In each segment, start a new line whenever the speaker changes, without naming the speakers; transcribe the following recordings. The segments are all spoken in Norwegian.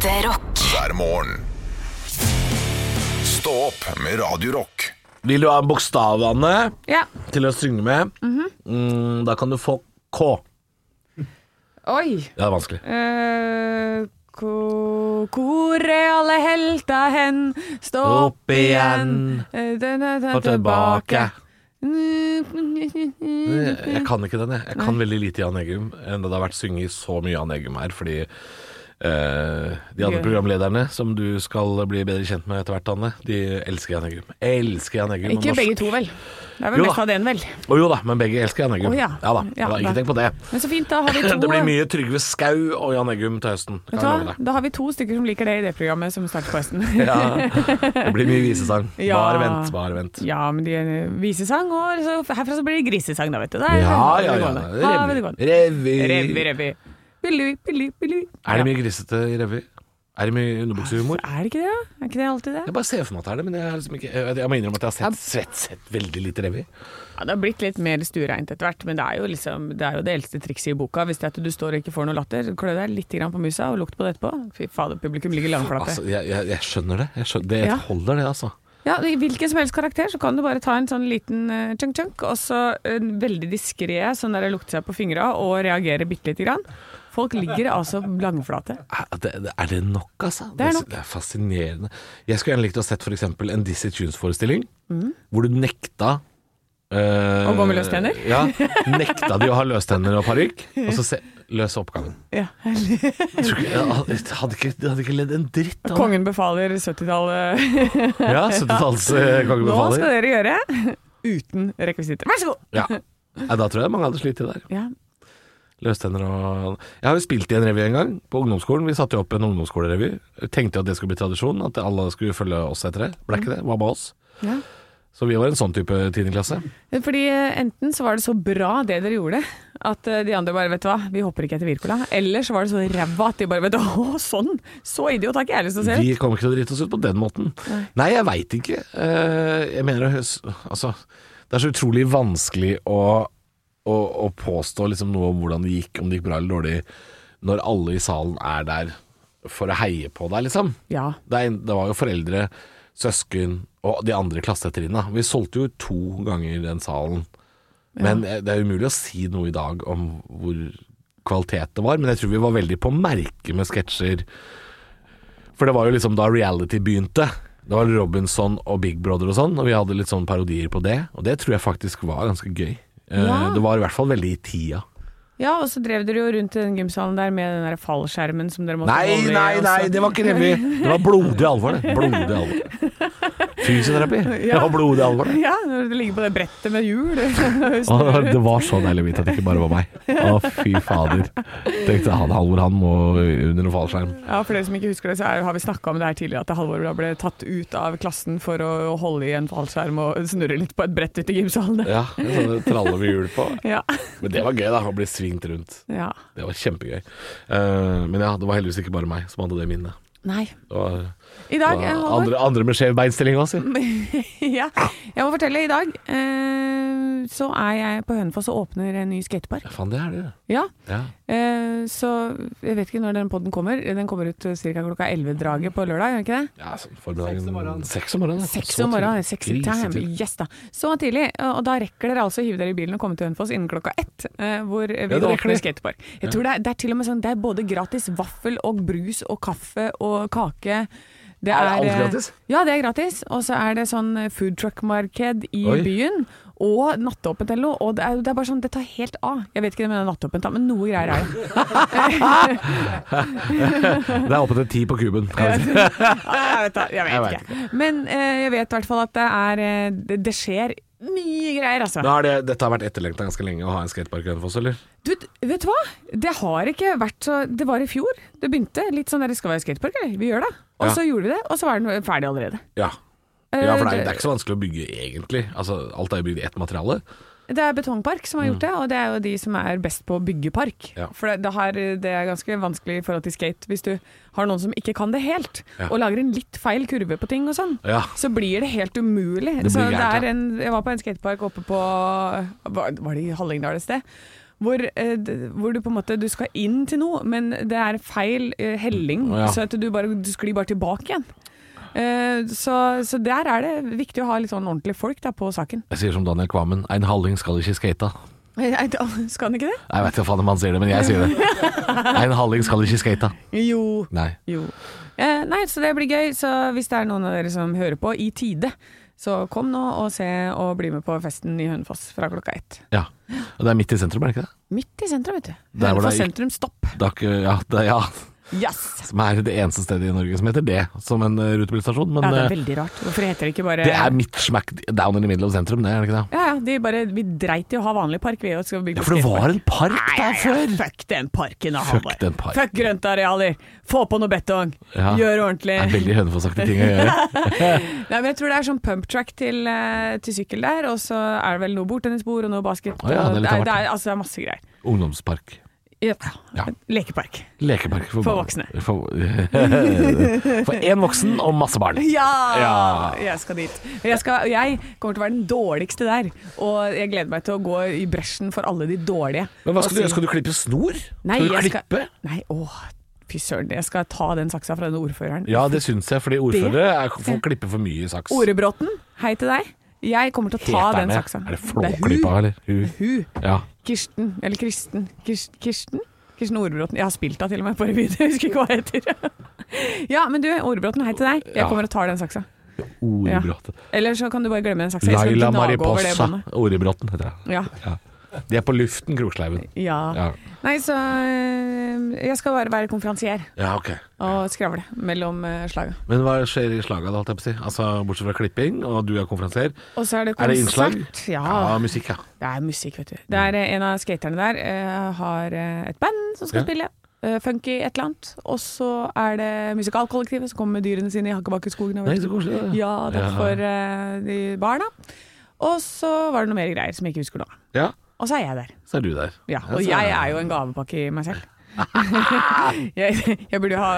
Ekte rock.
hver morgen. Stå opp med Radio Rock.
Vil du ha bokstavene
Ja.
til å synge med? mm, da kan du få K.
Oi.
Det er vanskelig.
Eh, ko- Hvor er alle helta hen? Stå opp igjen. Eh, den er
Og tilbake.
tilbake.
Jeg kan ikke den, jeg. Jeg kan veldig lite Jan Eggum. Enda det har vært synget så mye Jan Eggum her, fordi eh, de andre programlederne som du skal bli bedre kjent med etter hvert, Anne, de elsker Jan Eggum. Elsker Jan Eggum.
Ikke begge to, vel? Det er vel
Jo
mest
da.
av den, vel.
Å jo da, men begge elsker Jan Eggum.
Oh, ja.
da,
Ja,
ja da, ikke tenk på det.
Men så fint, da har vi to
Det blir mye Trygve Skau og Jan Eggum til høsten.
Hva? Da har vi to stykker som liker det i det programmet som starter på høsten.
Ja, det blir mye visesang.
Ja.
Bare vent, bare vent.
Ja, men de visesang, og så, herfra så blir det grisesang, da, vet du. Det er-
Ja, ja, ja. Revy. Revy.
Billy, billy, billy.
Er det mye grisete i revy? Er det mye underbuksehumor?
Er det ikke det? Er ikke det alltid det?
Jeg bare ser for meg at det er det, men jeg, liksom ikke, jeg, må innrømme at jeg har sett, sett, sett veldig lite revy.
Ja, Det har blitt litt mer stuereint etter hvert, men det er liksom Det er jo det eldste trikset i boka. Hvis det er at du står og ikke får noe latter, klø deg litt på musa og lukt på det etterpå. Fy fader, publikum ligger langflate.
Altså, jeg, jeg, jeg skjønner det. Skjønner, det
Ja.
holder, det, altså.
Ja, I hvilken som helst karakter så kan du bare ta en sånn liten uh, chunk-chunk, og så en veldig diskré sånn der lukte seg på fingra og reagere bitte lite grann. Folk ligger altså langflate.
Er det, nok, altså?
Det er nok.
Det er fascinerende. Jeg skulle gjerne likt å ha sett f.eks. en Dizzie Tunes-forestilling,
Mm.
hvor du nekta eh,
Å gå med løstenner?
Ja. Nekta de å ha løstenner og parykk, og så se, løse oppgaven.
Ja.
Jeg hadde ikke, hadde ikke ledd en dritt av det.
Kongen befaler 70-tallet.
Ja, 70-talls kongen befaler.
Nå skal dere gjøre uten rekvisitter. Vær så god!
Ja. Da tror jeg mange hadde slitt i det der.
Ja.
Løstenner og Jeg har jo spilt i en revy en gang, på ungdomsskolen. Vi satte jo opp en ungdomsskolerevy. Tenkte jo at det skulle bli tradisjon, at alle skulle følge oss etter det. Ble ikke det. var med oss?
Ja.
Så vi var en sånn type tiendeklasse.
Fordi eh, enten så var det så bra det dere gjorde, at eh, de andre bare vet du hva, vi hopper ikke etter Wirkola. Eller så var det så ræva at de bare vet du å sånn, så idiot har ikke jeg lyst til å se ut.
Vi kommer ikke til å drite oss ut på den måten. Nei, jeg veit ikke. Eh, Jeg mener Altså, det er så utrolig vanskelig å, å, å påstå liksom noe om hvordan det gikk, om det gikk bra eller dårlig, når alle i salen er der for å heie på deg, liksom.
Ja.
Det, er, det var jo foreldre, søsken og de andre klassetrinnene. Vi solgte jo to ganger den salen. Men eh, det er umulig å si noe i dag om hvor kvalitet det var. Men jeg tror vi var veldig på merket med sketsjer. For det var jo liksom da reality begynte. Det var Robinson og Big Brother og sånn, og vi hadde litt sånn parodier på det. Og det tror jeg faktisk var ganske gøy. Eh,
Ja.
Det var i hvert fall veldig i tida.
Ja, og så drev dere jo rundt i den gymsalen der med den der fallskjermen som dere måtte
Nei,
holde i,
nei,
og
nei,
så-
det var ikke revy. Det var blodig alvor, det. Blodig alvor. Fysioterapi. Det var blodig alvor, det.
Ja, når du ligger på det brettet med hjul.
Å, det var så deilig å vite at det ikke bare var meg. Å, fy fader. Tenkte han Halvor, han må under noen fallskjerm.
Ja, For dere som ikke husker det, så er, har vi snakka om det her tidligere, at Halvor da ble tatt ut av klassen for å holde i en fallskjerm og snurre litt på et brett ute i gymsalen.
Ja, sånne traller med hjul på.
Ja.
Men det var gøy, da. Å bli svingt rundt.
ja.
Det var kjempegøy. Uh, men ja, det var heldigvis ikke bare meg som hadde det minnet.
Nei.
Det var,
I dag, eh, Halvor
andre, andre med skjev beinstilling òg, si.
ja. Jeg må fortelle, i dag eh, så er jeg på Hønefoss og åpner en ny skatepark.
Ja, faen, det er det.
Ja.
Ja.
Eh, så jeg vet ikke når den podden kommer. Den kommer ut ca. klokka 11-draget på lørdag, gjør den ikke det?
Ja, sånn formiddagen. Seks om morgenen. Seks om morgenen.
Seks
Så
om morgenen. Yes da. Så tidlig. Og da rekker dere altså å hive dere i bilen og komme til Hønefoss innen klokka ett, eh, hvor vi
ja,
åpner skatepark. Jeg tror det er, det er til og med sånn Det er både gratis vaffel og brus og kaffe og kake. Det
Er det alt
eh,
gratis?
Ja, det er gratis. Og så er det sånn eh, food truck-marked i
Oi.
byen. Og nattåpent eller noe. Og det er, det er bare sånn, det tar helt av. Jeg vet ikke det med nattåpent, men noe greier er det.
Det er oppe til ti på kuben.
Jeg vet, jeg vet ikke. Men eh, jeg vet i hvert fall at det er det, det skjer mye greier, altså.
Da har det, dette har vært etterlengta ganske lenge å ha en skatepark i Hønefoss, eller?
Du, vet du hva? Det har ikke vært så Det var i fjor. Det begynte litt sånn der, skal være skatepark, eller? Vi gjør det. Og
Ja.
så gjorde vi det, og så var den ferdig allerede.
Ja.
Eh,
ja, for det er, det er ikke så vanskelig å bygge egentlig. Altså, alt er jo bygd i ett materiale.
Det er Betongpark som har gjort det, og det er jo de som er best på å bygge park.
Mm. Ja.
For det, det, her, det er ganske vanskelig i forhold til skate hvis du har noen som ikke kan det helt,
Ja.
og lager en litt feil kurve på ting og sånn.
Ja.
Så blir det helt umulig.
Det
så gært, en, jeg var på en skatepark oppe på Var, det i Hallingdal et sted? hvor, eh, hvor du på en måte du skal inn til noe, men det er feil eh, helling,
Ja.
så at du, bare, du sklir bare tilbake igjen. Eh, så, så der er det viktig å ha litt sånn ordentlige folk da, på saken.
Jeg sier som Daniel Kvammen, ein halling skal ikke skate.
Skal han ikke det?
Jeg vet ikke faen om han sier det, men jeg sier det. Ein halling skal ikke skate.
Jo.
Nei.
Jo. Eh, nei, så det blir gøy. Så hvis det er noen av dere som hører på i tide, så kom nå og se og bli med på festen i Hønefoss fra klokka ett.
Ja. Og det er midt i sentrum, er det ikke det?
Midt i sentrum, vet du. Hønefoss sentrum, stopp.
det er ja, det, ja,
Yes!
som er det eneste stedet i Norge som heter det, som en uh, rutebilstasjon. Men
Ja, det er
eh,
veldig rart. Hvorfor heter det ikke bare
det er midt smack down in the middle of sentrum, det er det ikke det?
Ja, ja, de bare, vi dreit i å ha vanlig park, vi. Skal bygge
Ja, for det var en park der før! ja!
Fuck den parken, da,
Fuck
Halvor.
den park.
Fuck grøntarealer. Få på noe betong.
Ja.
Gjør ordentlig.
Det er veldig Hønefoss-aktige ting å gjøre.
Nei, men jeg tror det er sånn pump track til, eh, til sykkel der, og så er det vel noe bordtennisbord og noe basket.
Oh, ja, det er av
det, er, altså, det er masse greier.
Ungdomspark.
Ja.
Ja.
Lekepark.
Lekepark for,
For voksne.
For, én voksen og masse barn.
Ja!
Ja.
Jeg skal dit. Jeg, skal, jeg kommer til å være den dårligste der, og jeg gleder meg til å gå i bresjen for alle de dårlige.
Men hva skal du
si-
gjøre? Skal du klippe snor?
Nei,
skal du
jeg skal-
klippe?
Nei, åh, fy søren. Jeg skal ta den saksa fra denne ordføreren.
Ja, det syns jeg, fordi ordførere er, får klippe for mye saks.
Orebråten, hei til deg. Jeg kommer til å ta den saksa.
Er det. Flåklypa, eller? Hun.
Hun.
Ja.
Kirsten, eller Kristen. Kirsten? Kirsten? Kirsten Orebråten. Jeg har spilt henne til og med på revy, jeg husker ikke hva hun heter. ja, men du, Orebråten, hei til deg. Jeg
Ja.
kommer og tar den saksa.
Orebråten.
Eller så kan du bare glemme den saksa. Jeg
Laila Mariposa. Orebråten heter det.
Ja.
De er på luften, Kroksleiven.
ja.
Ja.
Nei, så øh, Jeg skal bare være konferansier
ja, ok.
og skravle mellom øh, slaga.
Men hva skjer i slaga, da, holdt jeg på å si? Altså, Bortsett fra klipping, og du er konferansier.
Og så er det
Er det innslag?
Ja.
Ja, musikk, ja.
Det er musikk, vet du. Det er eh, En av skaterne der eh, har eh, et band som skal
Ja.
spille. eh, funky et eller annet. Og så er det musikalkollektivet som kommer med dyrene sine i Hakkebakkeskogen.
Nei, så koselig.
Ja, det er for eh, de barna. Og så var det noe mer greier som jeg ikke husker nå.
Ja,
Og så er jeg der.
så er du der.
Ja, og jeg er jo en gavepakke i meg selv. jeg, jeg burde ha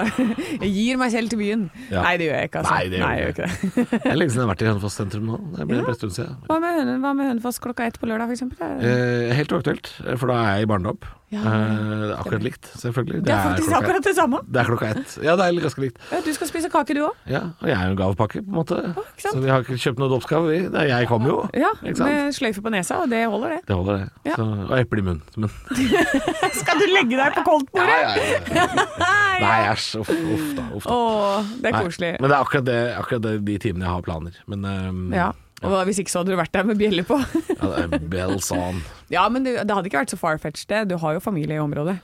Jeg gir meg selv til byen.
Ja.
Nei, det gjør jeg ikke. Altså.
Nei, det gjør
jeg
du
ikke det.
jeg er lenge siden jeg har vært i Hønefoss sentrum nå. Det blir
Ja.
en stund siden.
Hva med, Hønefoss klokka ett på lørdag, eksempel?
Eh, helt uaktuelt, for da er jeg i barndom.
Ja.
Eh, akkurat likt, selvfølgelig.
det er faktisk
klokka
akkurat det samme.
Det er klokka ett. Ja, det er ganske likt.
Ja, du skal spise kake, du òg.
Ja, og jeg er jo en gavepakke, på en måte.
Ja.
Så vi har ikke kjøpt noe dåpsgave, vi. Det er jeg kommer jo.
Ja, med sløyfe på nesa, og det holder, det.
Det holder, det.
Ja.
Så, og eple i munnen. Men,
Skal du legge deg på koldtbordet?
ja, ja, ja.
Nei,
Nei, æsj. Uff, uff da. Uff da.
Åh, det er
Nei,
koselig.
Men det er akkurat, det, akkurat det, de timene jeg har planer. Men um,
Ja. Og hvis ikke så hadde du vært der med bjelle på.
ja, det er bells on.
ja, men det, det hadde ikke vært så far-fetched, det. Du har jo familie i området.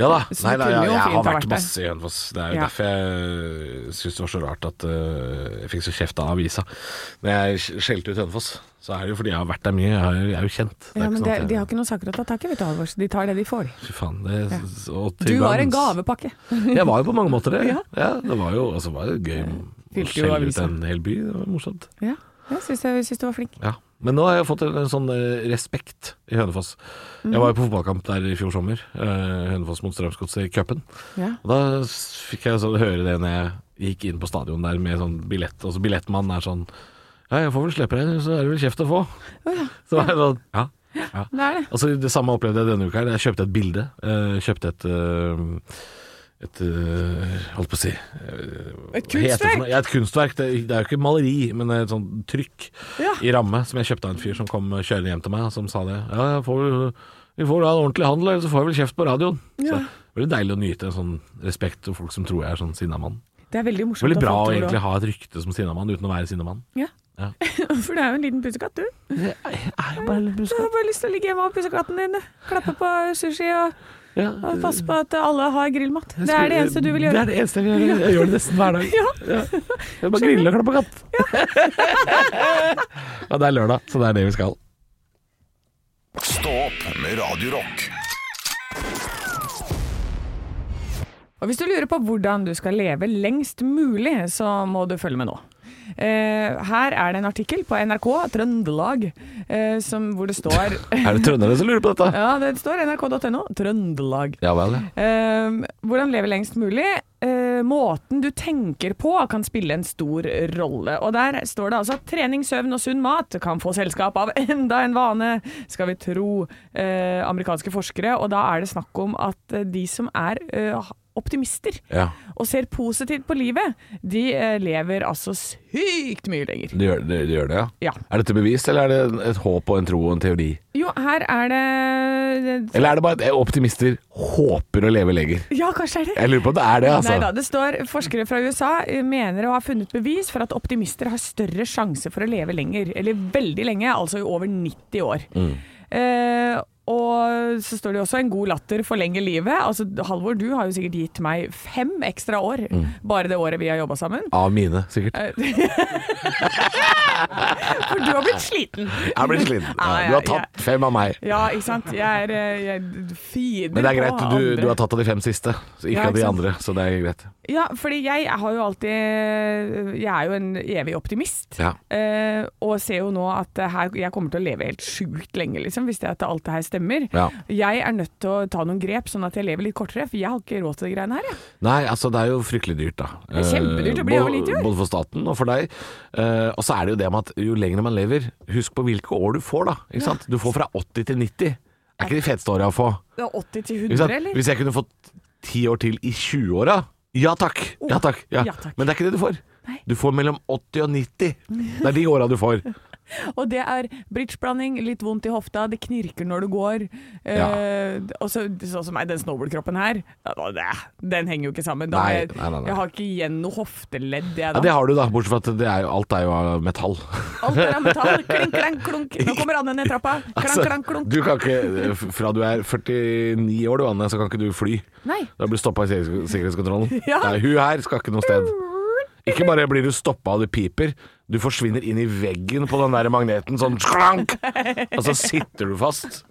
Ja da. Nei,
Nei,
jeg, jeg har vært masse i Hønefoss. Det er jo
Ja.
derfor jeg syns det var så rart at uh, jeg fikk så kjeft av avisa. Når jeg skjelte ut Hønefoss, så er det jo fordi jeg har vært der mye. Jeg er, jeg er jo kjent.
Ja, men
sånn
det, de har ikke noen saker å ta tak i, vet du, Halvor. De tar det de får.
Fy faen. Det, og
Du var en gavepakke.
Jeg var jo på mange måter det.
Ja.
Ja. det var jo altså, var det gøy å
Fylte jo
skjelle ut en hel by. Det var morsomt.
Ja, jeg syns, du var flink.
Ja. Men nå har jeg fått en, sånn eh, respekt i Hønefoss.
Mm.
Jeg var jo på fotballkamp der i fjor sommer. eh, Hønefoss mot Strømsgodset i cupen.
Ja.
Og da fikk jeg sånn høre det når jeg gikk inn på stadion der med sånn billett. Og så billettmannen er sånn Ja, jeg får vel slippe deg, så er det vel kjeft å få.
Oh, ja,
Så var jeg sånn Ja. ja.
det er det.
Altså, det samme opplevde jeg denne uka. her. Jeg kjøpte et bilde. eh, kjøpte et et eh, Holdt på å si eh,
Et kunstverk?
Ja, et kunstverk. Det, det er jo ikke maleri, men et sånt trykk
Ja.
i ramme som jeg kjøpte av en fyr som kom kjørende hjem til meg, som sa det. Ja, får, vi får da en ordentlig handel, eller så får jeg vel kjeft på radioen. Så det veldig deilig å nyte en sånn respekt for folk som tror jeg er sånn sinnamann.
Det er veldig morsomt.
Veldig bra å egentlig ha et rykte som sinnamann uten å være sinnamann.
Ja.
Ja.
For du er jo en liten pussekatt, du.
Jeg er jo bare litt
Du har bare lyst til å ligge hjemme og pusse katten din. Klappe på sushi og,
ja.
og passe på at alle har grillmat. Det er det eneste du vil gjøre.
Det er det eneste jeg vil gjøre. Jeg gjør det nesten hver dag.
Ja.
Jeg bare grille og klappe katt. Ja. det er lørdag, så det er det vi skal.
Stå opp med Radiorock.
Og hvis du lurer på hvordan du skal leve lengst mulig, så må du følge med nå. Eh, her er det en artikkel på NRK Trøndelag eh, som, hvor det står
Er det trøndere som lurer på dette?
Ja, det står nrk.no. Trøndelag.
Ja vel, ja.
Eh, hvordan leve lengst mulig? Måten du tenker på kan spille en stor rolle. Og der står det altså at trening, søvn og sunn mat kan få selskap av enda en vane, skal vi tro eh, amerikanske forskere. Og da er det snakk om at de som er eh, optimister
Ja,
og ser positivt på livet, de eh, lever altså sykt mye lenger.
De gjør det, de gjør det ja.
Ja.
Er dette bevist, eller er det et håp og en tro og en teori?
Jo, her er det
Eller er det bare at optimister håper å leve lenger?
Ja, kanskje er det.
Jeg lurer på om det er det, altså.
Nei da, det står forskere fra USA eh, mener å ha funnet bevis for at optimister har større sjanse for å leve lenger, eller veldig lenge, altså i over 90 år.
Mm.
Eh, og så står det også en god latter forlenger livet. Altså, Halvor, du har jo sikkert gitt meg fem ekstra år
Mm.
bare det året vi har jobba sammen.
Av mine, sikkert.
For du har blitt sliten.
Jeg har blitt sliten.
Ja,
Ja,
ja,
du har tatt fem av meg.
Ja, ikke sant. Jeg er, eh, jeg feeder
Men det er greit, du, du har tatt av de fem siste, så ikke
Ja,
av de
sant.
andre. Så det er greit.
Ja, fordi jeg har jo alltid Jeg er jo en evig optimist.
Ja.
Eh, og ser jo nå at her, jeg kommer til å leve helt sjukt lenge, liksom, hvis det at alt det her stemmer.
Ja.
Jeg er nødt til å ta noen grep, sånn at jeg lever litt kortere, for jeg har ikke råd til de greiene her. Jeg.
Nei, altså det er jo fryktelig dyrt, da.
Det er kjempedyrt, det blir
Eh,
over 90.
Både for staten og for deg. Eh, og så er det jo det med at jo lenger man lever, husk på hvilke år du får, da. Ikke sant? Du får fra 80 til 90. Er ikke de feteste åra å få?
Det er 80 til 100, eller?
Hvis jeg kunne fått ti år til i 20-åra, ja takk! Ja takk. Ja. Men det er ikke det du får. Du får mellom 80 og 90. Det er de åra du får.
Og det er bridgeblanding, litt vondt i hofta, det knirker når du går. Eh, og så sånn som meg, den snowboardkroppen her, den henger jo ikke sammen. Da
Nei, nei, nei,
jeg har ikke igjen noe hofteledd, jeg
Ja, det har du, da. Bortsett fra at det er alt er jo av metall.
Alt er av metall. Klink, klank, klunk. Nå kommer Anne ned trappa. Klank,
Altså,
klank, klunk.
du kan ikke Fra du er 49 år, du Anne, så kan ikke du fly.
Nei.
Da blir du stoppa i sikkerhetskontrollen.
Ja.
Nei, hun her skal ikke noe sted. Ikke bare blir du stoppa og det piper, du forsvinner inn i veggen på den der magneten, sånn skrank! Og så sitter du fast.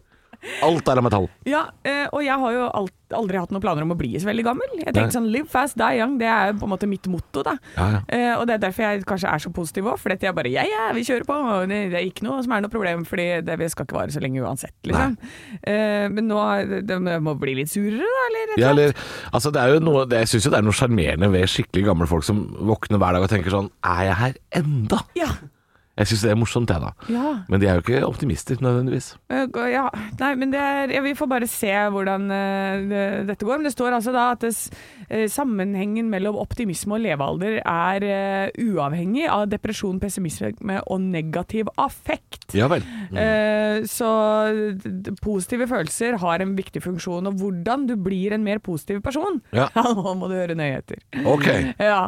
Alt er av metall.
Ja, eh, og jeg har jo alt, aldri hatt noen planer om å bli så veldig gammel. Jeg tenkte sånn live fast, die young, det er på en måte mitt motto, da.
Ja, ja.
Eh, og det er derfor jeg kanskje er så positiv òg, for jeg bare ja, ja, vi kjører på. Det, det er ikke noe som er noe problem, fordi det vi skal ikke vare så lenge uansett, liksom. Nei. men nå det, må bli litt surere, da, eller?
Ja,
eller
eller, altså det er jo noe, det, jeg syns jo det er noe sjarmerende ved skikkelig gamle folk som våkner hver dag og tenker sånn Er jeg her enda?
Ja.
Jeg syns det er morsomt, jeg, da.
Ja.
Men de er jo ikke optimister, nødvendigvis.
Eh, ja. Nei, men det er, ja, vi får bare se hvordan uh, det, dette går. Men det står altså da at det, sammenhengen mellom optimisme og levealder er eh, uavhengig av depresjon, pessimisme og negativ affekt.
Ja vel.
Eh, så positive følelser har en viktig funksjon, og hvordan du blir en mer positiv person,
Ja.
nå må du høre nøye etter.
Ok.
Ja.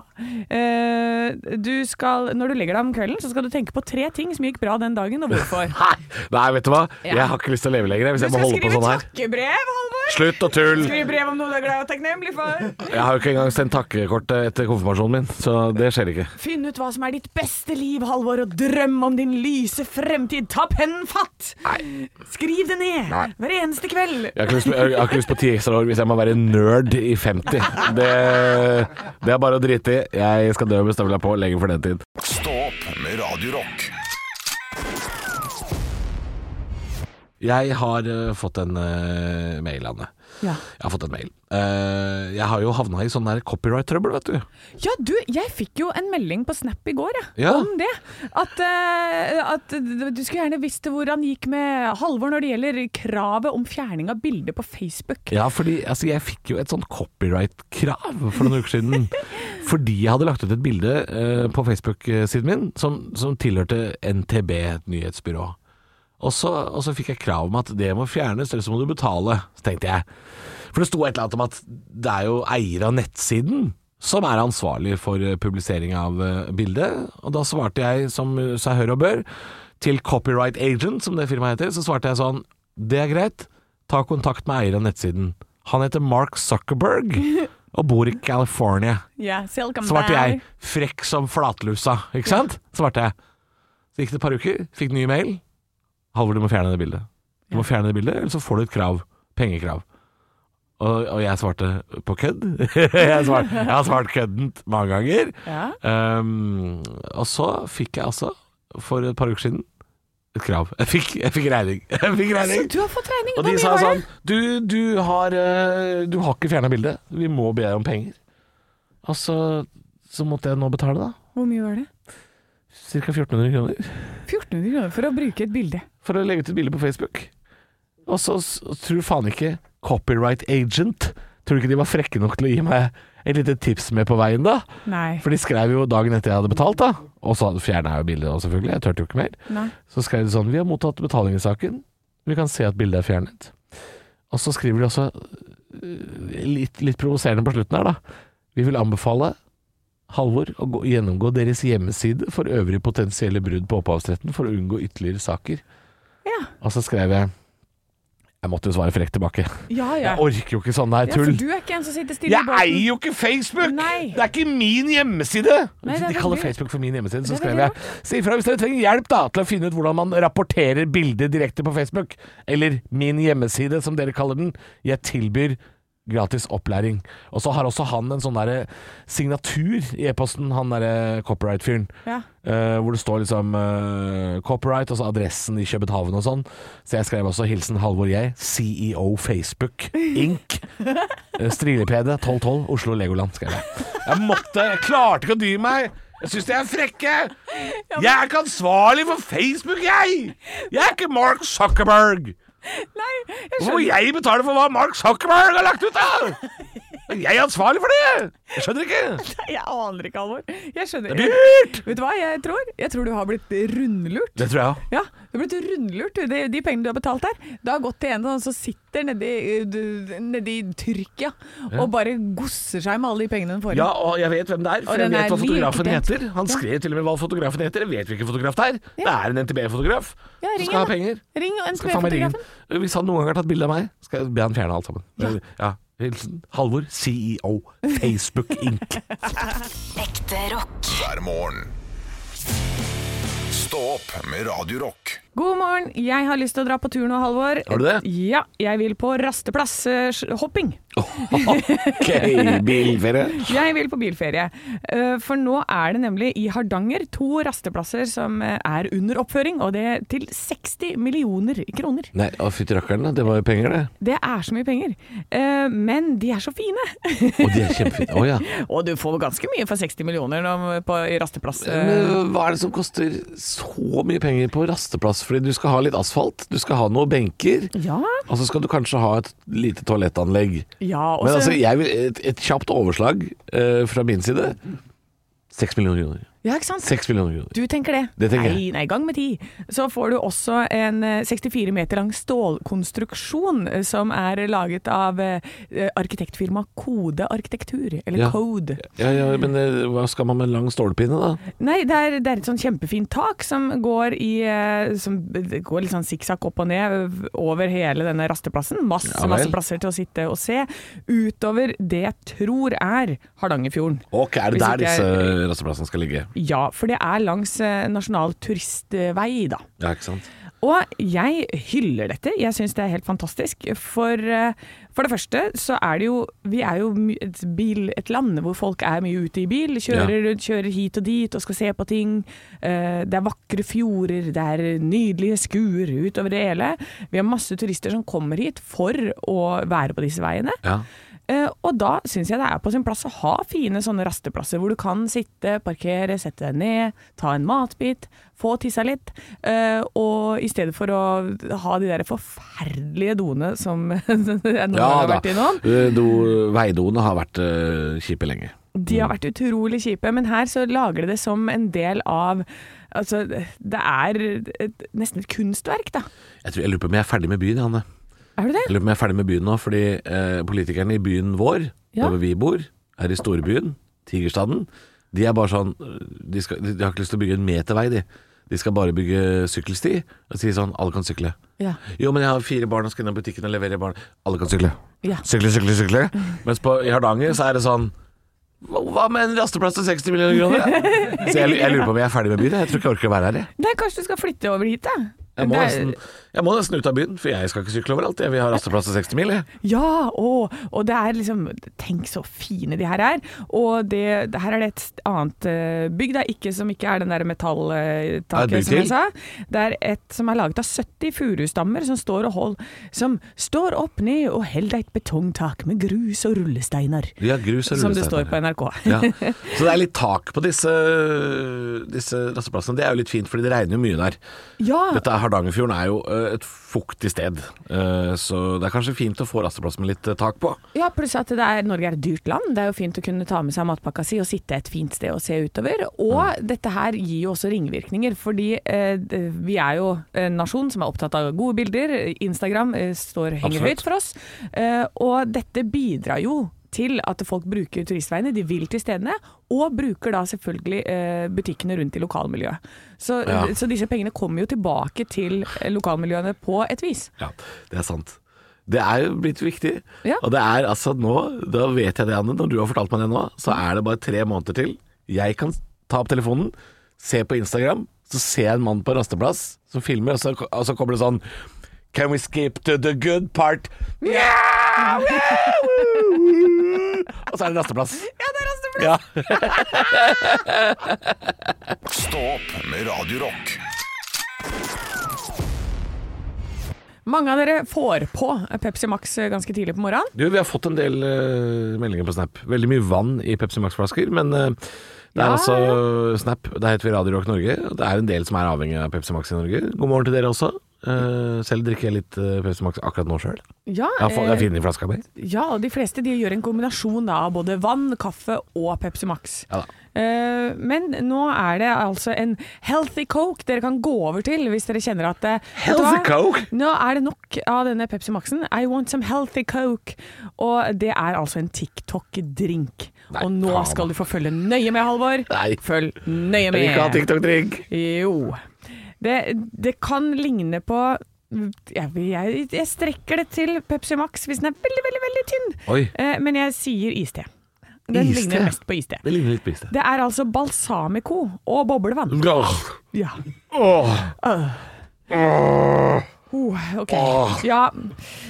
Eh, du skal, når du legger deg om kvelden, så skal du tenke på tre ting som gikk bra den dagen, og hvorfor.
Nei, vet du hva? Jeg har ikke lyst til å leve lenger hvis
Du
jeg må
skal
holde på
skrive
sånn her.
takkebrev, Halvor!
Slutt å tulle!
Skriv brev om noe du er glad og takknemlig for.
Jeg har jo ikke engang sendt takkekortet etter konfirmasjonen min, så det skjer ikke.
Finn ut hva som er ditt beste liv, Halvor, og drøm om din lyse fremtid. Ta pennen fatt! Skriv det ned
Nei.
hver eneste kveld.
Jeg har ikke lyst på, jeg har ikke lyst på ti ekstra år hvis jeg må være nerd i 50. Det, det er bare å drite i. Jeg skal dø med støvla på lenge for den tid.
Stå opp med Radio
Jeg har uh, fått en uh, mail, Anne.
Ja.
Jeg har fått en mail. Uh, jeg har jo havna i sånn der copyright-trøbbel, vet du.
Ja, du, jeg fikk jo en melding på Snap i går, jeg,
Ja.
om det. At, at du skulle gjerne visst hvor han gikk med Halvor når det gjelder kravet om fjerning av bilder på Facebook.
Ja, fordi altså, jeg fikk jo et sånt copyright-krav for noen uker siden. fordi jeg hadde lagt ut et bilde på Facebook-siden min som, som tilhørte NTB, et nyhetsbyrå. Og så, og så fikk jeg krav om at det må fjernes, eller så må du betale. Tenkte jeg. For det sto et eller annet om at det er jo eier av nettsiden som er ansvarlig for eh, publisering av eh, bildet. Og da svarte jeg, som eh, seg hør og bør, til Copyright Agent, som det firmaet heter, så svarte jeg sånn Det er greit, ta kontakt med eier av nettsiden. Han heter Mark Zuckerberg og bor i California.
Yeah,
Svarte jeg, frekk som flatlusa, ikke sant? Svarte jeg. Så gikk det et par uker, fikk ny mail. Halvor, du må fjerne det bildet. Du må fjerne det bildet, eller så får du et krav. Pengekrav. Og, og jeg svarte på kødd. jeg, svart, jeg har svart køddent mange ganger.
Ja.
Um, og så fikk jeg altså, for et par uker siden, et krav. Jeg fikk, jeg fikk regning. Jeg fikk
Så du har fått regning.
Og de sa sånn du, du, har, eh, du har ikke fjerna bildet. Vi må be deg om penger. Og så, så måtte jeg nå betale, da.
Hvor mye var det?
Ca. 1400 kroner.
1400 kroner for å bruke et bilde.
For å legge ut et bilde på Facebook. Og så tror faen ikke Copyright Agent Tror du ikke de var frekke nok til å gi meg et lite tips med på veien, da?
Nei.
For de skrev jo dagen etter jeg hadde betalt, da. Og så fjerna jeg jo bildet, da, selvfølgelig. Jeg turte jo ikke mer.
Nei.
Så skrev de sånn Vi har mottatt betaling i saken. Vi kan se at bildet er fjernet. Og så skriver de også øh, litt, litt provoserende på slutten her, da. Vi vil anbefale Halvor å gå, gjennomgå deres hjemmeside for øvrige potensielle brudd på opphavsretten for å unngå ytterligere saker.
Ja.
Og så skrev jeg Jeg måtte jo svare frekt tilbake.
Ja, ja.
Jeg orker jo ikke sånn her
ja, for du er ikke en som sitter stille i
Jeg eier jo ikke Facebook!
Nei.
Det er ikke min hjemmeside!
Nei,
De kaller Facebook for min hjemmeside. Så skrev jeg Si ifra hvis dere trenger hjelp da til å finne ut hvordan man rapporterer bilder direkte på Facebook. Eller min hjemmeside, som dere kaller den. Jeg tilbyr gratis opplæring. Og så har også han en sånn derre signatur i e-posten, han derre copyright-fyren.
Ja.
Uh, hvor det står liksom uh, copyright, og så adressen i København og sånn. Så jeg skrev også 'Hilsen Halvor J, CEO Facebook Inc. Uh, Strilepede 1212 Oslo Legoland, skrev jeg. Jeg måtte Jeg klarte ikke å dy meg. Jeg syns de er frekke. Jeg er ikke ansvarlig for Facebook, jeg! Jeg er ikke Mark Zuckerberg.
Nei, jeg
Hvorfor må jeg betale for hva Mark Zuckerberg har lagt ut, da? Jeg er ansvarlig for det! Jeg skjønner ikke.
Jeg aner ikke, Halvor. Jeg skjønner.
Det blir lurt!
Vet du hva jeg tror? Jeg tror du har blitt rundlurt.
Det tror jeg òg.
Ja, du har blitt rundlurt. De, de pengene du har betalt her, det har gått til en som sitter nedi, nedi Tyrkia og bare gosser seg med alle de pengene hun får inn.
Ja, og jeg vet hvem det er, for jeg vet hva fotografen
like
heter. Han skrev til og med hva fotografen heter. Jeg vet hvilken fotograf det er. Det er en NTB-fotograf
Ja,
som skal ha penger.
Ring NTB-fotografen.
Hvis han noen gang har tatt bilde av meg, skal jeg be han fjerne alt sammen. Ja. Hilsen Halvor, CEO, Facebook Inc.
Ekte rock.
hver morgen. Stå opp med Radio Rock.
God morgen, jeg har lyst til å dra på tur nå, Halvor.
Har du det?
Ja, jeg vil på rasteplass-hopping.
Ok, bilferie.
Jeg vil på bilferie. Eh, For nå er det nemlig i Hardanger to rasteplasser som eh, er under oppføring, og det er til 60 millioner kroner.
Nei, fytti rakkeren, det var jo penger, det.
Det er så mye penger. Eh, Men de er så fine.
Og de er kjempefine. Å ja.
Og du får ganske mye for 60 millioner på, i rasteplass. eh.
Men hva er det som koster så mye penger på rasteplass? Fordi du skal ha litt asfalt, du skal ha noen benker,
Ja,
og så skal du kanskje ha et lite toalettanlegg.
ja
Men altså, jeg vil et, et kjapt overslag uh, fra min side. Seks millioner kroner.
Ja, ikke sant?
6 millioner kroner.
Du tenker det?
Det tenker
nei, nei, gang med ti. Så får du også en eh, 64 meter lang stålkonstruksjon eh, som er laget av eh, arkitektfirmaet Kode Arkitektur, eller
Ja.
Code.
Ja, ja, men eh, hva skal man med en lang stålpinne, da?
Nei, det er, det er et sånn kjempefint tak som går i eh, Som går litt sånn sikksakk opp og ned over hele denne rasteplassen. Masse,
Ja
masse plasser til å sitte og se. Utover det jeg tror er Hardangerfjorden.
Ok, er det der disse rasteplassene skal ligge?
Ja, for det er langs eh, nasjonal turistvei, da.
Ja, ikke sant?
Og jeg hyller dette. Jeg syns det er helt fantastisk. For, eh, for det første så er det jo Vi er jo et, bil, et land hvor folk er mye ute i bil. Kjører rundt, kjører hit og dit og skal se på ting. Eh, Det er vakre fjorder, det er nydelige skuer utover det hele. Vi har masse turister som kommer hit for å være på disse veiene.
Ja.
Eh, og da syns jeg det er på sin plass å ha fine sånne rasteplasser hvor du kan sitte, parkere, sette deg ned, ta en matbit, få tissa litt. eh, og i stedet for å ha de der forferdelige doene som noen
Ja
har vært innom.
Eh, Do, veidoene har vært kjipe lenge.
De har vært utrolig kjipe, men her så lager de det som en del av Altså, det er et, nesten et kunstverk, da.
Jeg, tror, jeg lurer på om jeg er ferdig med byen, Hanne.
Er du det?
Jeg lurer på om jeg er ferdig med byen nå, fordi eh, politikerne i byen vår,
Ja.
der hvor vi bor, er i storbyen, Tigerstaden, de er bare sånn de, skal, de, de har ikke lyst til å bygge en meter vei, de. De skal bare bygge sykkelsti og si sånn alle kan sykle.
Ja.
Jo, men jeg har fire barn og skal innom butikken og levere barn. Alle kan sykle.
Ja.
Sykle, sykle, sykle. Mens på, i Hardanger så er det sånn hva hva med en rasteplass til 60 millioner kroner? Så jeg, jeg lurer på om jeg er ferdig med byen. Jeg tror ikke jeg orker å være her. Jeg.
Nei, kanskje du skal flytte over hit, da?
Jeg må,
Det er-
nesten, jeg må nesten ut av byen, for jeg skal ikke sykle overalt. Jeg vil ha rasteplass til 60 mil, jeg.
Ja, og, og det er liksom Tenk så fine de her er. Og det, det her er det et annet eh, bygg, det er ikke, som ikke er den der
Er
metalltaket som jeg sa. Det er et som er laget av 70 furustammer som står og hold, Som står opp ned og holder et betongtak med grus og rullesteiner.
Ja, grus og rullesteiner.
Som det står på NRK.
Ja. Så det er litt tak på disse, disse rasteplassene. Det er jo litt fint, fordi det regner jo mye der.
Ja,
Dette er Hardangerfjorden er jo et fuktig sted, eh, så det er kanskje fint å få rasteplass med litt eh, tak på.
Ja, pluss at det er, Norge er et dyrt land. Det er jo fint å kunne ta med seg matpakka si og sitte et fint sted og se utover. Og dette her gir jo også ringvirkninger, fordi eh, vi er jo en nasjon som er opptatt av gode bilder. Instagram står, henger
Absolutt.
høyt for oss. Og dette bidrar jo til at folk bruker turistveiene, de vil til stedene, og bruker da selvfølgelig eh, butikkene rundt i lokalmiljøet. Så,
Ja.
så disse pengene kommer jo tilbake til eh, lokalmiljøene på et vis.
Ja, det er sant. Det er jo blitt viktig.
Ja.
Og det er altså nå, da vet jeg det, Anne, når du har fortalt meg det nå, så er det bare tre måneder til. Jeg kan ta opp telefonen, se på Instagram, så ser jeg en mann på rasteplass som filmer, og så, og så kommer det sånn Can we skip to the good part? Yeah! Og så er det rasteplass.
Ja, det er rasteplass!
Ja.
Stå opp med Radiorock.
Mange av dere får på Pepsi Max ganske tidlig på morgenen.
Du, vi har fått en del uh, meldinger på Snap. Veldig mye vann i Pepsi Max-flasker, men uh, det er
Ja,
altså Snap. Der heter vi Radio Rock Norge. og Det er en del som er avhengig av Pepsi Max i Norge. God morgen til dere også. Eh, selv drikker jeg litt uh, Pepsi Max akkurat nå sjøl.
Ja,
Jeg jeg
eh,
finner i flaska mi.
ja, og de fleste de gjør en kombinasjon da, av både vann, kaffe og Pepsi Max.
Ja.
Eh, men nå er det altså en healthy coke dere kan gå over til hvis dere kjenner at
Healthy? Coke?
Nå er det nok av denne Pepsi Maxen. I want some healthy coke. Og det er altså en TikTok-drink.
Nei,
Og nå skal du få følge nøye med, Halvor.
Nei.
Følg nøye
Jeg vil ikke ha. TikTok-drink.
Jo. Det, det kan ligne på jeg, jeg, jeg strekker det til Pepsi Max hvis den er veldig, veldig veldig tynn.
Oi.
Eh, men jeg sier iste. Den
Iste?
ligner mest på iste.
Det ligner litt på iste.
Det er altså balsamico og boblevann.
Grr.
Ja.
Åh.
Oh, ok. Ja,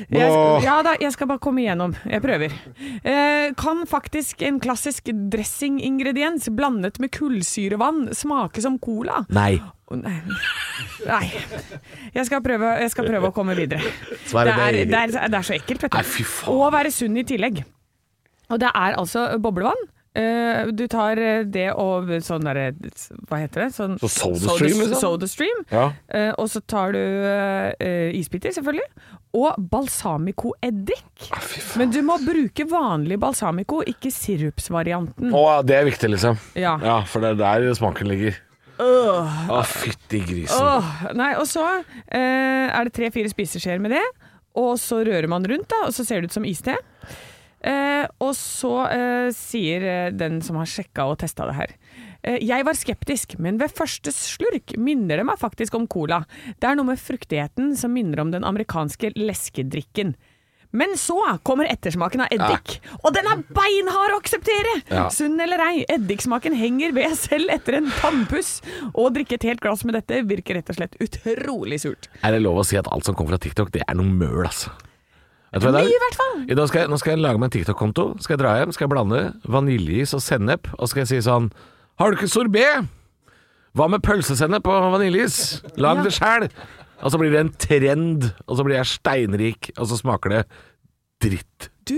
jeg, skal- ja da, jeg skal bare komme igjennom. Jeg prøver. Eh, kan faktisk en klassisk dressingingrediens blandet med kullsyrevann smake som cola?
Nei.
Nei. nei. Jeg skal, prøve, jeg skal prøve å komme videre. Det er, det er, det er så ekkelt, vet du. Og være sunn i tillegg. Og det er altså boblevann. Eh, du tar eh, det og sånn derre Hva heter det? Sånn,
Så SodaStream, Soda,
SodaStream.
Ja.
Uh, og så tar du uh, isbiter, selvfølgelig. Og balsamico-eddik.
Ah.
Men du må bruke vanlig balsamico, ikke sirupsvarianten.
Å, det er viktig, liksom.
Ja.
Ja, for det er der smaken ligger. Å, fytti grisen.
Åh, nei, og så er det tre-fire spiseskjeer med det, og så rører man rundt, da, og så ser det ut som iste. Eh, og så eh, sier eh, den som har sjekka og testa det her eh, Jeg var skeptisk, men ved første slurk minner det meg faktisk om cola. Det er noe med fruktigheten som minner om den amerikanske leskedrikken. Men så kommer ettersmaken av eddik, og den er beinhard å akseptere!
Ja.
Sunn eller ei, eddiksmaken henger ved selv etter en tannpuss. Å drikke et helt glass med dette virker rett og slett utrolig surt.
Er det lov å si at alt som kommer fra TikTok, det er noe møl, altså?
Mye i hvert fall.
I dag skal jeg, nå skal jeg lage meg en TikTok-konto. Skal jeg dra hjem, skal jeg blande vaniljeis og sennep, og skal jeg si sånn Har du ikke sorbé? Hva med pølsesennep og vaniljeis? Lag det sjæl! Og så blir det en trend, og så blir jeg steinrik, og så smaker det dritt.
Du,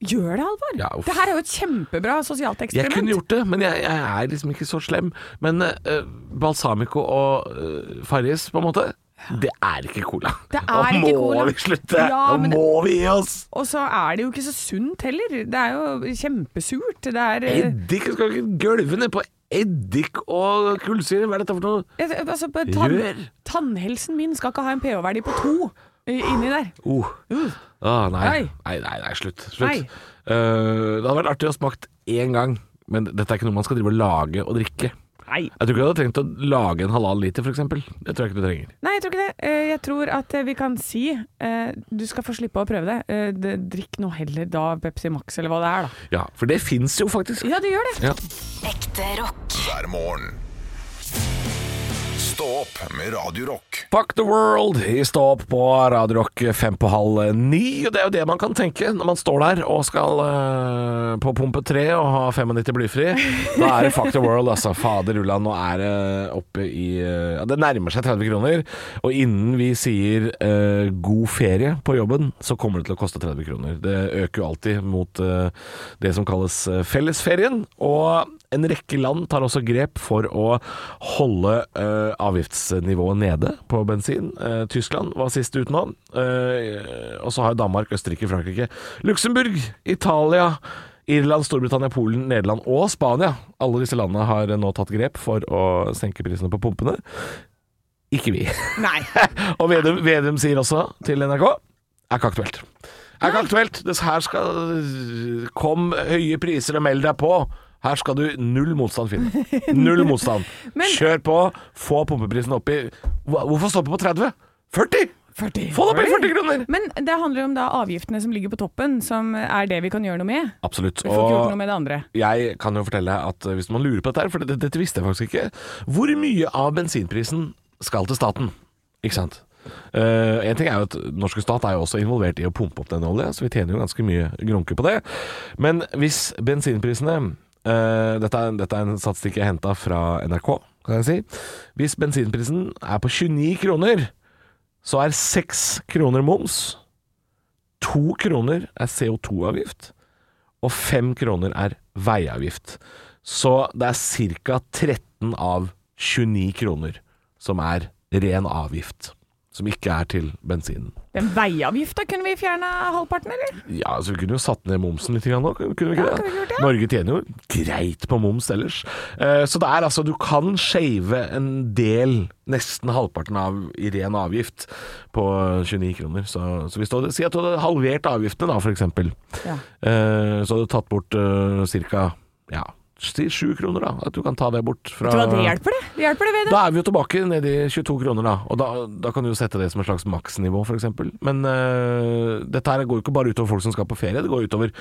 gjør det, Halvor.
Ja,
det her er jo et kjempebra sosialt eksperiment.
Jeg kunne gjort det, men jeg, jeg er liksom ikke så slem. Men uh, balsamico og uh, Farris, på en måte, det er ikke cola.
Det er
Nå
ikke
må
cola.
vi slutte!
Ja,
Nå
men-
må vi gi oss!
Og så er det jo ikke så sunt heller. Det er jo kjempesurt. Det er eh,
Eddik skal ikke gølve ned på eddik og kullsyre. Hva er dette for noe?
altså, tann. Tannhelsen min skal ikke ha en pH-verdi på to inni der.
Oh. Ah, nei.
Nei.
Nei, nei, slutt. slutt. Eh, det hadde vært artig å smakt én gang, men dette er ikke noe man skal drive og lage og drikke.
Nei.
Jeg tror ikke du hadde trengt å lage en halal liter, f.eks. Det tror jeg ikke du trenger.
Nei, jeg tror ikke det. Eh, Jeg tror at eh, vi kan si eh, du skal få slippe å prøve det. Det drikk nå heller da Pepsi Max eller hva det er, da.
Ja, for det fins jo faktisk.
Ja, det gjør det.
Ja.
Ekte rock.
hver morgen. Stå opp med Radio Rock.
Fuck the world i Stå opp på Radio Rock fem på halv ni. Og det er jo det man kan tenke når man står der og skal uh, på pumpe tre og ha 95 blyfri. Da er det fuck the world, altså. Fader ulland, nå er det oppe i uh, det nærmer seg 30 kroner. Og innen vi sier uh, god ferie på jobben, så kommer det til å koste 30 kroner. Det øker jo alltid mot det som kalles fellesferien. Og en rekke land tar også grep for å holde uh, avgiftsnivået nede på bensin. Uh, Tyskland var sist ut nå. Uh, og så har Danmark, Østerrike, Frankrike, Luxembourg, Italia, Irland, Storbritannia, Polen, Nederland og Spania. Alle disse landene har nå tatt grep for å senke prisene på pumpene. Ikke vi.
Nei.
Og Vedum, Vedum sier også til NRK er ikke aktuelt. Er ikke aktuelt. Det her skal Kom høye priser og meld deg på. Her skal du null motstand finne. Null motstand.
Men-
Kjør på. Få pumpeprisen opp i Hvorfor stoppe på 30? 40?
40.
Få det opp i 40 kroner!
Men det handler jo om da avgiftene som ligger på toppen, som er det vi kan gjøre noe med.
Absolutt.
Vi får ikke gjort noe med det andre.
jeg kan jo fortelle at eh, hvis man lurer på dette her, for dette, dette visste jeg faktisk ikke, hvor mye av bensinprisen skal til staten? Ikke sant? Uh, en ting er jo at norske stat er jo også involvert i å pumpe opp den olja, så vi tjener jo ganske mye grunke på det. Men hvis bensinprisene eh, dette, er, dette er en statistikk jeg henta fra NRK, kan jeg si. Hvis bensinprisen er på 29 kroner, så er 6 kroner moms, 2 kroner er CO2-avgift, og 5 kroner er veiavgift. Så det er ca. 13 av 29 kroner som er ren avgift. Som ikke er til bensinen.
Den veiavgifta kunne vi fjerna halvparten, eller?
Ja, så vi kunne jo satt ned momsen litt nå, kunne vi ikke
Ja,
det?
vi det?
Norge tjener jo greit på moms ellers. Eh, Så det er altså, du kan shave en del, nesten halvparten av i ren avgift på 29 kroner. Så, så hvis du hadde, si at du hadde halvert avgiftene da, eksempel.
Ja.
Eh, Så hadde du tatt bort uh, ca. ja, si 7 kroner da, at du kan ta det bort fra
Vet du det hjelper det. Det hjelper det ved det.
da er vi jo tilbake ned i 22 kroner, da. Og da, da kan du jo sette det som et slags maksnivå, f.eks. Men uh, dette her går jo ikke bare utover folk som skal på ferie, det går utover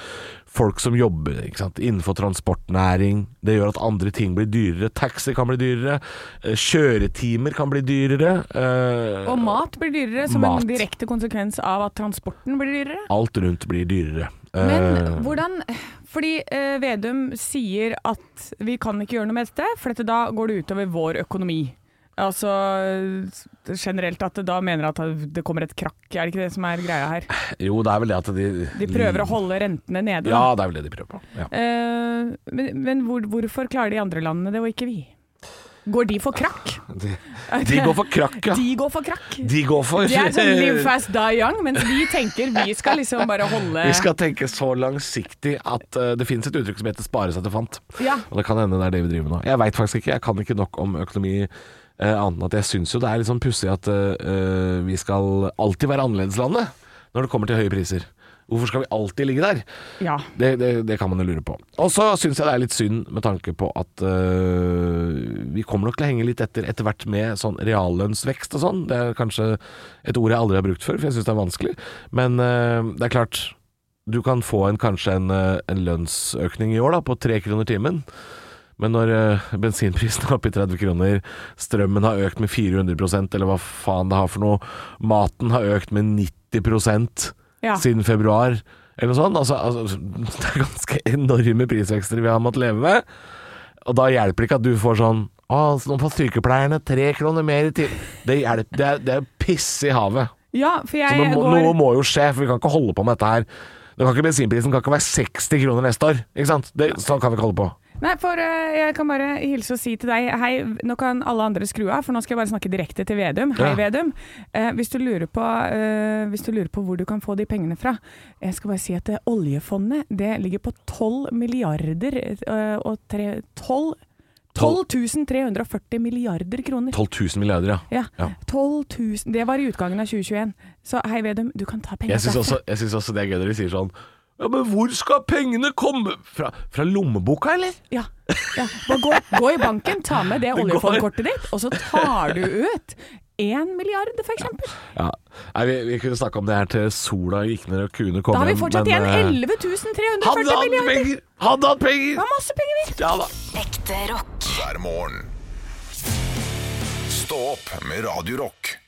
folk som jobber ikke sant? innenfor transportnæring. Det gjør at andre ting blir dyrere. Taxi kan bli dyrere. øh, Kjøretimer kan bli dyrere. Uh,
Og mat blir dyrere som
Mat.
en direkte konsekvens av at transporten blir dyrere.
Alt rundt blir dyrere.
Men
Eh,
hvordan Fordi eh, Vedum sier at vi kan ikke gjøre noe med dette, for dette, da går det utover vår økonomi. Altså eh, generelt at det da mener at det kommer et krakk, er det ikke det som er greia her?
jo, det er vel det at de
De prøver å holde rentene nede.
Ja,
da.
det er vel det de prøver på. Ja.
Eh, men men hvor, hvorfor klarer de andre landene det, og ikke vi? Går de for krakk?
De, de går for krakk, ja.
De går for krakk.
De går for
Det er sånn live fast, die young, mens vi tenker vi skal liksom bare holde
Vi skal tenke så langsiktig at uh, det finnes et uttrykk som heter 'spare seg til fant'.
Ja.
Og det kan hende det er det vi driver med nå. Jeg veit faktisk ikke, jeg kan ikke nok om økonomi. Uh, annet enn at jeg syns jo det er litt sånn pussig at uh, vi skal alltid være annerledeslandet når det kommer til høye priser. Hvorfor skal vi alltid ligge der?
ja.
Det, det, det kan man jo lure på. Og så syns jeg det er litt synd med tanke på at øh, vi kommer nok til å henge litt etter etter hvert med sånn reallønnsvekst og sånn. Det er kanskje et ord jeg aldri har brukt før, for jeg syns det er vanskelig. Men øh, det er klart, du kan få en, kanskje en, øh, en lønnsøkning i år da, på tre kroner timen. Men når øh, bensinprisen er oppe i 30 kroner, strømmen har økt med 400% eller hva faen det har for noe, maten har økt med 90
Ja.
siden februar, eller noe sånt. Altså, altså, det er ganske enorme prisvekster vi har måttet leve med. Og da hjelper det ikke at du får sånn Å, så nå får sykepleierne tre kroner mer i timen. Det hjelper. Det er, det er piss i havet.
ja, for jeg
må,
går
noe må jo skje, for vi kan ikke holde på med dette her. Det kan ikke Bensinprisen kan ikke være 60 kroner neste år. Ikke sant? Det, sånn kan vi ikke holde på.
Nei, for eh, jeg kan bare hilse og si til deg Hei, nå kan alle andre skru av, for nå skal jeg bare snakke direkte til Vedum. Hei,
Ja.
Vedum. Eh, hvis, du lurer på, eh, hvis du lurer på hvor du kan få de pengene fra Jeg skal bare si at det oljefondet det ligger på 12 milliarder og tre, 12 12 340 milliarder kroner.
12 000 milliarder, ja.
Ja.
Ja.
12 000 Det var i utgangen av 2021. Så hei, Vedum, du kan ta penger
Jeg syns også, også det er gøy når de sier sånn Ja, men hvor skal pengene komme fra? Fra lommeboka, eller?
Ja. ja. Bare gå, gå i banken, ta med det oljefondkortet ditt, og så tar du ut én milliard, for eksempel.
Ja. Nei, vi, vi kunne snakke om det her til sola gikk ned og kuene kom
Da har vi fortsatt igjen
eh,
11 340
Hadde han
milliarder!
penger! Hadde hatt
Det var masse penger, vi!
Ja da.
Ekte rock.
hver morgen. Stå opp med Radio Rock.